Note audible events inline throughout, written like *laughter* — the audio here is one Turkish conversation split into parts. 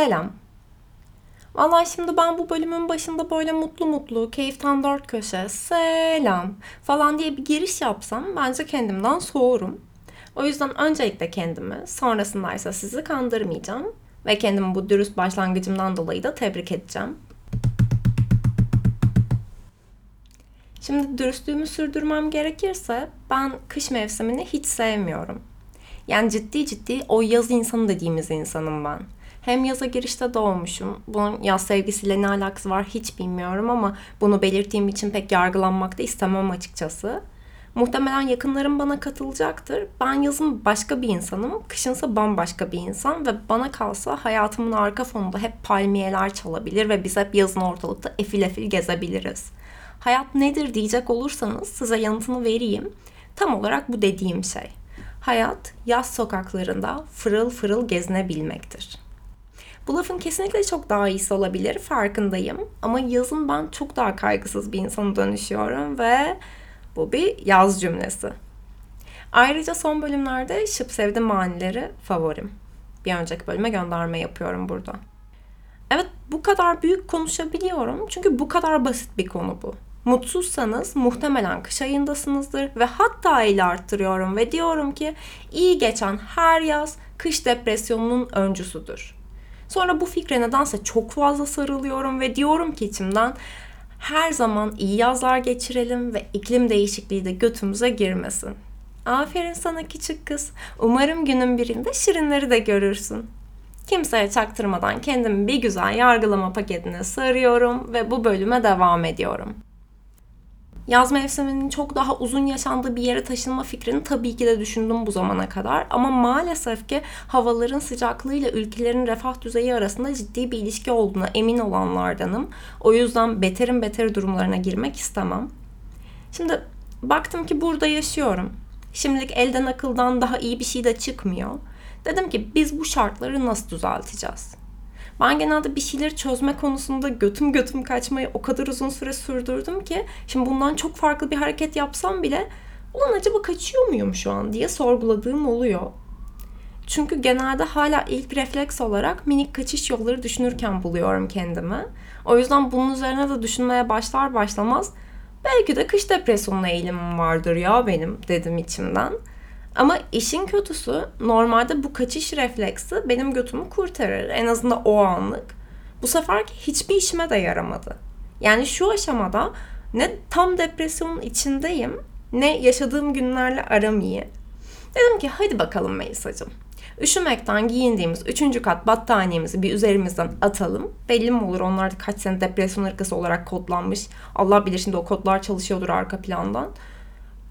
Selam. Vallahi şimdi ben bu bölümün başında böyle mutlu mutlu, keyiften dört köşe, selam falan diye bir giriş yapsam bence kendimden soğurum. O yüzden öncelikle kendimi, sonrasında ise sizi kandırmayacağım ve kendimi bu dürüst başlangıcımdan dolayı da tebrik edeceğim. Şimdi dürüstlüğümü sürdürmem gerekirse ben kış mevsimini hiç sevmiyorum. Yani ciddi ciddi o yaz insanı dediğimiz insanım ben. Hem yaza girişte doğmuşum. Bunun yaz sevgisiyle ne alakası var hiç bilmiyorum ama bunu belirttiğim için pek yargılanmak da istemem açıkçası. Muhtemelen yakınlarım bana katılacaktır. Ben yazın başka bir insanım, kışınsa bambaşka bir insan ve bana kalsa hayatımın arka fonunda hep palmiyeler çalabilir ve biz hep yazın ortalıkta efil efil gezebiliriz. Hayat nedir diyecek olursanız size yanıtını vereyim. Tam olarak bu dediğim şey. Hayat yaz sokaklarında fırıl fırıl gezinebilmektir. Bu lafın kesinlikle çok daha iyisi olabilir farkındayım. Ama yazın ben çok daha kaygısız bir insana dönüşüyorum ve bu bir yaz cümlesi. Ayrıca son bölümlerde şıp sevdi manileri favorim. Bir önceki bölüme gönderme yapıyorum burada. Evet bu kadar büyük konuşabiliyorum çünkü bu kadar basit bir konu bu. Mutsuzsanız muhtemelen kış ayındasınızdır ve hatta ile arttırıyorum ve diyorum ki iyi geçen her yaz kış depresyonunun öncüsüdür. Sonra bu fikre nedense çok fazla sarılıyorum ve diyorum ki içimden her zaman iyi yazlar geçirelim ve iklim değişikliği de götümüze girmesin. Aferin sana küçük kız. Umarım günün birinde şirinleri de görürsün. Kimseye çaktırmadan kendimi bir güzel yargılama paketine sarıyorum ve bu bölüme devam ediyorum. Yaz mevsiminin çok daha uzun yaşandığı bir yere taşınma fikrini tabii ki de düşündüm bu zamana kadar. Ama maalesef ki havaların sıcaklığıyla ülkelerin refah düzeyi arasında ciddi bir ilişki olduğuna emin olanlardanım. O yüzden beterin beteri durumlarına girmek istemem. Şimdi baktım ki burada yaşıyorum. Şimdilik elden akıldan daha iyi bir şey de çıkmıyor. Dedim ki biz bu şartları nasıl düzelteceğiz? Ben genelde bir şeyleri çözme konusunda götüm götüm kaçmayı o kadar uzun süre sürdürdüm ki şimdi bundan çok farklı bir hareket yapsam bile ulan acaba kaçıyor muyum şu an diye sorguladığım oluyor. Çünkü genelde hala ilk refleks olarak minik kaçış yolları düşünürken buluyorum kendimi. O yüzden bunun üzerine de düşünmeye başlar başlamaz belki de kış depresyonuna eğilimim vardır ya benim dedim içimden. Ama işin kötüsü normalde bu kaçış refleksi benim götümü kurtarır. En azından o anlık. Bu sefer hiçbir işime de yaramadı. Yani şu aşamada ne tam depresyonun içindeyim ne yaşadığım günlerle aram iyi. Dedim ki hadi bakalım Melisa'cığım. Üşümekten giyindiğimiz üçüncü kat battaniyemizi bir üzerimizden atalım. Belli mi olur onlar da kaç sene depresyon ırkası olarak kodlanmış. Allah bilir şimdi o kodlar çalışıyordur arka plandan.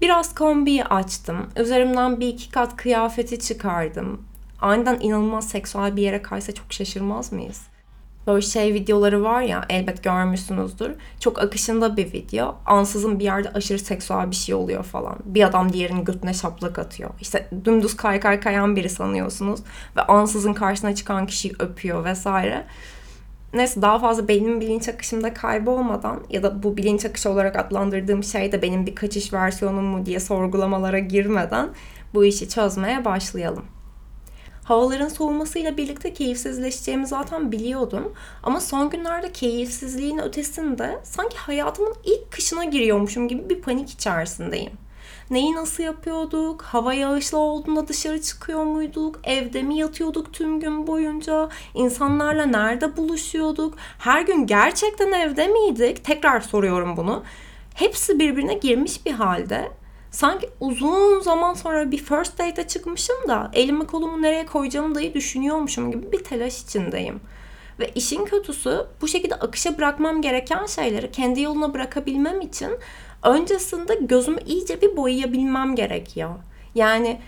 Biraz kombiyi açtım. Üzerimden bir iki kat kıyafeti çıkardım. Aniden inanılmaz seksüel bir yere kaysa çok şaşırmaz mıyız? Böyle şey videoları var ya elbet görmüşsünüzdür. Çok akışında bir video. Ansızın bir yerde aşırı seksüel bir şey oluyor falan. Bir adam diğerinin götüne şaplak atıyor. İşte dümdüz kay kay kayan biri sanıyorsunuz. Ve ansızın karşısına çıkan kişiyi öpüyor vesaire neyse daha fazla benim bilinç akışımda kaybolmadan ya da bu bilinç akışı olarak adlandırdığım şey de benim bir kaçış versiyonum mu diye sorgulamalara girmeden bu işi çözmeye başlayalım. Havaların soğumasıyla birlikte keyifsizleşeceğimi zaten biliyordum. Ama son günlerde keyifsizliğin ötesinde sanki hayatımın ilk kışına giriyormuşum gibi bir panik içerisindeyim. Neyi nasıl yapıyorduk? Hava yağışlı olduğunda dışarı çıkıyor muyduk? Evde mi yatıyorduk tüm gün boyunca? İnsanlarla nerede buluşuyorduk? Her gün gerçekten evde miydik? Tekrar soruyorum bunu. Hepsi birbirine girmiş bir halde. Sanki uzun zaman sonra bir first date'e çıkmışım da elimi kolumu nereye koyacağımı dahi düşünüyormuşum gibi bir telaş içindeyim. Ve işin kötüsü bu şekilde akışa bırakmam gereken şeyleri kendi yoluna bırakabilmem için öncesinde gözümü iyice bir boyayabilmem gerekiyor. Yani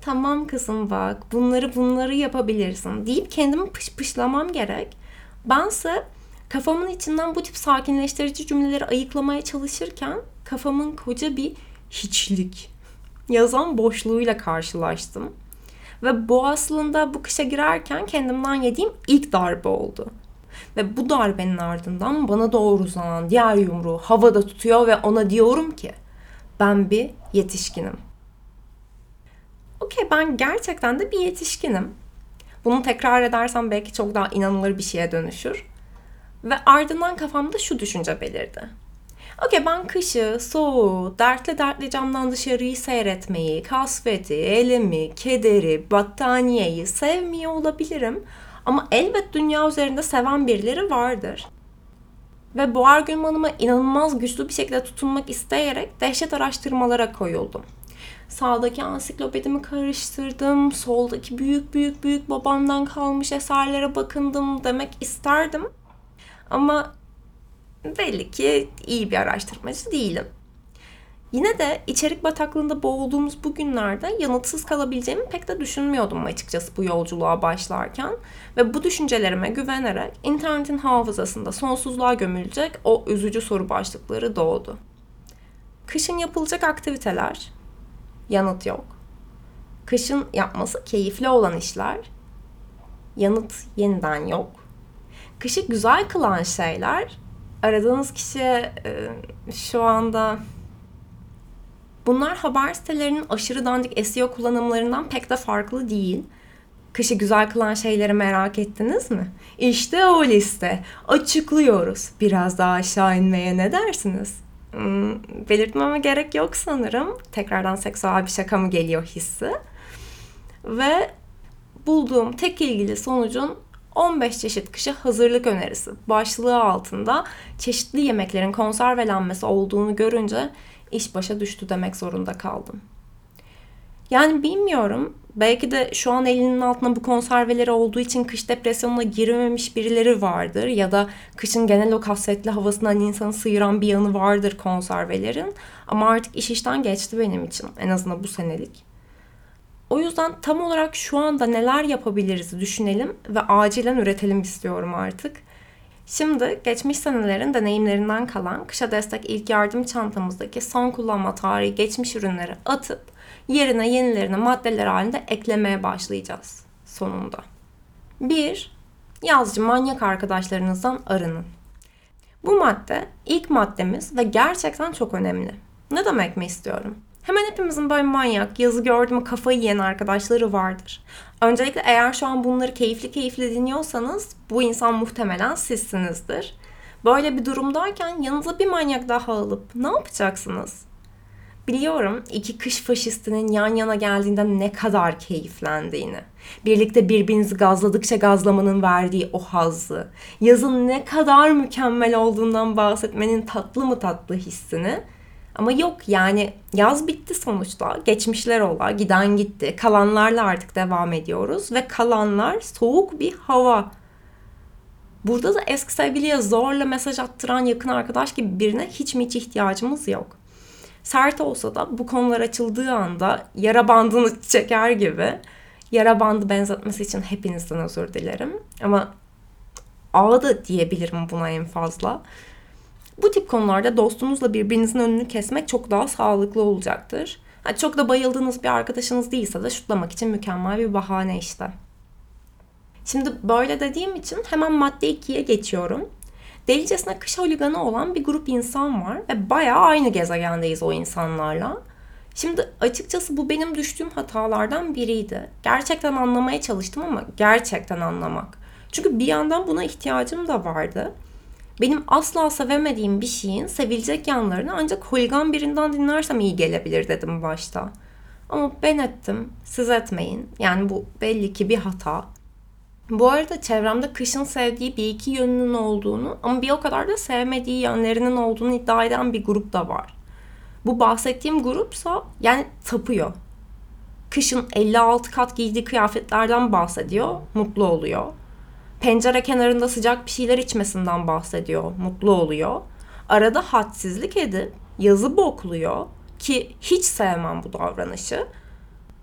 tamam kızım bak bunları bunları yapabilirsin deyip kendimi pış pışlamam gerek. Bense kafamın içinden bu tip sakinleştirici cümleleri ayıklamaya çalışırken kafamın koca bir hiçlik yazan boşluğuyla karşılaştım. Ve bu aslında bu kışa girerken kendimden yediğim ilk darbe oldu. Ve bu darbenin ardından bana doğru uzanan diğer yumruğu havada tutuyor ve ona diyorum ki ben bir yetişkinim. Okey ben gerçekten de bir yetişkinim. Bunu tekrar edersem belki çok daha inanılır bir şeye dönüşür. Ve ardından kafamda şu düşünce belirdi. Okey ben kışı, soğuğu, dertli dertli camdan dışarıyı seyretmeyi, kasveti, elimi, kederi, battaniyeyi sevmiyor olabilirim. Ama elbet dünya üzerinde seven birileri vardır. Ve bu argümanıma inanılmaz güçlü bir şekilde tutunmak isteyerek dehşet araştırmalara koyuldum. Sağdaki ansiklopedimi karıştırdım, soldaki büyük büyük büyük babamdan kalmış eserlere bakındım demek isterdim. Ama belli ki iyi bir araştırmacı değilim. Yine de içerik bataklığında boğulduğumuz bu günlerde yanıtsız kalabileceğimi pek de düşünmüyordum açıkçası bu yolculuğa başlarken. Ve bu düşüncelerime güvenerek internetin hafızasında sonsuzluğa gömülecek o üzücü soru başlıkları doğdu. Kışın yapılacak aktiviteler, yanıt yok. Kışın yapması keyifli olan işler, yanıt yeniden yok. Kışı güzel kılan şeyler, aradığınız kişi e, şu anda Bunlar haber sitelerinin aşırı dandik SEO kullanımlarından pek de farklı değil. Kışı güzel kılan şeyleri merak ettiniz mi? İşte o liste. Açıklıyoruz. Biraz daha aşağı inmeye ne dersiniz? Hmm, belirtmeme gerek yok sanırım. Tekrardan seksüel bir şaka mı geliyor hissi. Ve bulduğum tek ilgili sonucun 15 çeşit kışa hazırlık önerisi başlığı altında çeşitli yemeklerin konservelenmesi olduğunu görünce iş başa düştü demek zorunda kaldım. Yani bilmiyorum. Belki de şu an elinin altında bu konserveleri olduğu için kış depresyonuna girmemiş birileri vardır. Ya da kışın genel o kasvetli havasından insanı sıyıran bir yanı vardır konservelerin. Ama artık iş işten geçti benim için. En azından bu senelik. O yüzden tam olarak şu anda neler yapabiliriz düşünelim ve acilen üretelim istiyorum artık. Şimdi geçmiş senelerin deneyimlerinden kalan kışa destek ilk yardım çantamızdaki son kullanma tarihi geçmiş ürünleri atıp yerine yenilerini maddeler halinde eklemeye başlayacağız sonunda. 1. Yazcı manyak arkadaşlarınızdan arının. Bu madde ilk maddemiz ve gerçekten çok önemli. Ne demek mi istiyorum? Hemen hepimizin böyle manyak, yazı gördüm kafayı yiyen arkadaşları vardır. Öncelikle eğer şu an bunları keyifli keyifli dinliyorsanız bu insan muhtemelen sizsinizdir. Böyle bir durumdayken yanınıza bir manyak daha alıp ne yapacaksınız? Biliyorum iki kış faşistinin yan yana geldiğinde ne kadar keyiflendiğini. Birlikte birbirinizi gazladıkça gazlamanın verdiği o hazzı. Yazın ne kadar mükemmel olduğundan bahsetmenin tatlı mı tatlı hissini ama yok yani yaz bitti sonuçta. Geçmişler ola, giden gitti. Kalanlarla artık devam ediyoruz ve kalanlar soğuk bir hava. Burada da eski sevgiliye zorla mesaj attıran yakın arkadaş gibi birine hiç mi hiç ihtiyacımız yok. Sert olsa da bu konular açıldığı anda yara bandını *laughs* çeker gibi yara bandı benzetmesi için hepinizden özür dilerim. Ama ağdı diyebilirim buna en fazla. Bu tip konularda dostunuzla birbirinizin önünü kesmek çok daha sağlıklı olacaktır. Yani çok da bayıldığınız bir arkadaşınız değilse de şutlamak için mükemmel bir bahane işte. Şimdi böyle dediğim için hemen madde 2'ye geçiyorum. Delicesine kış holiganı olan bir grup insan var ve bayağı aynı gezegendeyiz o insanlarla. Şimdi açıkçası bu benim düştüğüm hatalardan biriydi. Gerçekten anlamaya çalıştım ama gerçekten anlamak. Çünkü bir yandan buna ihtiyacım da vardı. Benim asla sevemediğim bir şeyin sevilecek yanlarını ancak holigan birinden dinlersem iyi gelebilir dedim başta. Ama ben ettim, siz etmeyin. Yani bu belli ki bir hata. Bu arada çevremde kışın sevdiği bir iki yönünün olduğunu ama bir o kadar da sevmediği yönlerinin olduğunu iddia eden bir grup da var. Bu bahsettiğim grupsa yani tapıyor. Kışın 56 kat giydiği kıyafetlerden bahsediyor, mutlu oluyor pencere kenarında sıcak bir şeyler içmesinden bahsediyor, mutlu oluyor. Arada hadsizlik edip yazı bokluyor ki hiç sevmem bu davranışı.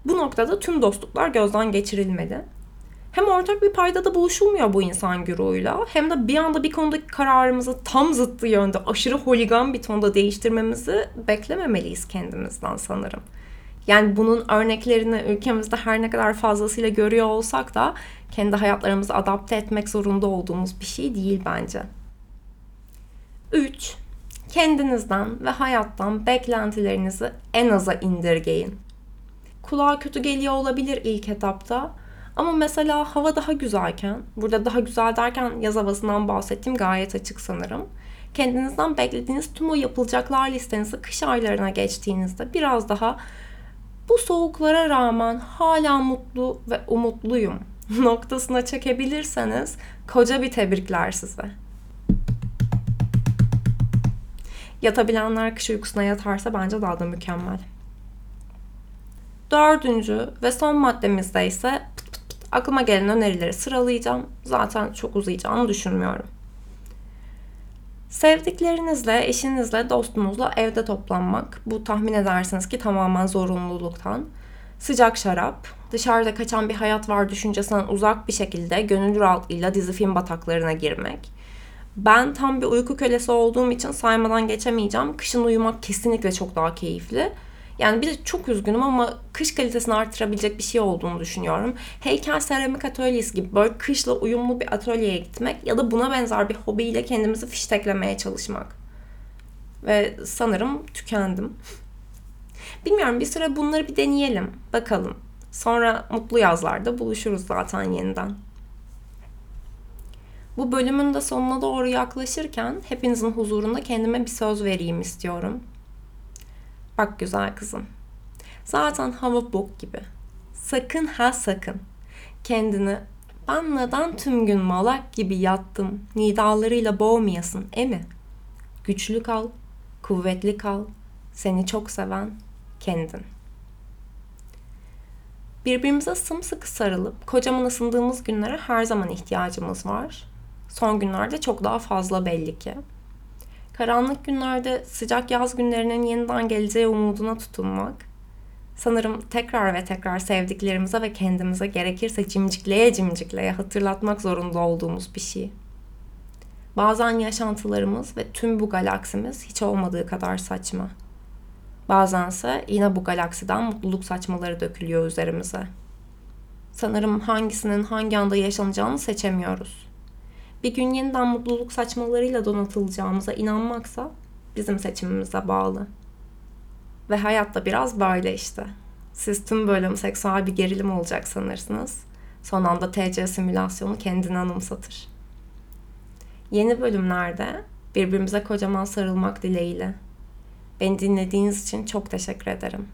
Bu noktada tüm dostluklar gözden geçirilmeli. Hem ortak bir paydada buluşulmuyor bu insan güruğuyla hem de bir anda bir konudaki kararımızı tam zıttı yönde aşırı holigan bir tonda değiştirmemizi beklememeliyiz kendimizden sanırım. Yani bunun örneklerini ülkemizde her ne kadar fazlasıyla görüyor olsak da kendi hayatlarımızı adapte etmek zorunda olduğumuz bir şey değil bence. 3. Kendinizden ve hayattan beklentilerinizi en aza indirgeyin. Kulağa kötü geliyor olabilir ilk etapta Ama mesela hava daha güzelken, burada daha güzel derken yaz havasından bahsettiğim gayet açık sanırım. Kendinizden beklediğiniz tüm o yapılacaklar listenizi kış aylarına geçtiğinizde biraz daha bu soğuklara rağmen hala mutlu ve umutluyum *laughs* noktasına çekebilirseniz koca bir tebrikler size. Yatabilenler kış uykusuna yatarsa bence daha da mükemmel. Dördüncü ve son maddemizde ise pıt pıt pıt aklıma gelen önerileri sıralayacağım. Zaten çok uzayacağını düşünmüyorum. Sevdiklerinizle, eşinizle, dostunuzla evde toplanmak. Bu tahmin edersiniz ki tamamen zorunluluktan. Sıcak şarap, dışarıda kaçan bir hayat var düşüncesinden uzak bir şekilde gönül rahatlığıyla dizi film bataklarına girmek. Ben tam bir uyku kölesi olduğum için saymadan geçemeyeceğim. Kışın uyumak kesinlikle çok daha keyifli. Yani bir de çok üzgünüm ama kış kalitesini artırabilecek bir şey olduğunu düşünüyorum. Heykel seramik atölyesi gibi böyle kışla uyumlu bir atölyeye gitmek ya da buna benzer bir hobiyle kendimizi fişteklemeye çalışmak. Ve sanırım tükendim. Bilmiyorum bir süre bunları bir deneyelim. Bakalım. Sonra mutlu yazlarda buluşuruz zaten yeniden. Bu bölümün de sonuna doğru yaklaşırken hepinizin huzurunda kendime bir söz vereyim istiyorum. Bak güzel kızım. Zaten hava bok gibi. Sakın ha sakın. Kendini ben neden tüm gün malak gibi yattım nidalarıyla boğmayasın emi. Güçlü kal, kuvvetli kal, seni çok seven kendin. Birbirimize sımsıkı sarılıp kocaman ısındığımız günlere her zaman ihtiyacımız var. Son günlerde çok daha fazla belli ki. Karanlık günlerde sıcak yaz günlerinin yeniden geleceği umuduna tutunmak, sanırım tekrar ve tekrar sevdiklerimize ve kendimize gerekirse cimcikleye cimcikleye hatırlatmak zorunda olduğumuz bir şey. Bazen yaşantılarımız ve tüm bu galaksimiz hiç olmadığı kadar saçma. Bazense yine bu galaksiden mutluluk saçmaları dökülüyor üzerimize. Sanırım hangisinin hangi anda yaşanacağını seçemiyoruz. Bir gün yeniden mutluluk saçmalarıyla donatılacağımıza inanmaksa bizim seçimimize bağlı. Ve hayatta biraz böyle işte. Siz tüm bölüm seksüel bir gerilim olacak sanırsınız. Son anda TC simülasyonu kendini anımsatır. Yeni bölümlerde birbirimize kocaman sarılmak dileğiyle. Beni dinlediğiniz için çok teşekkür ederim.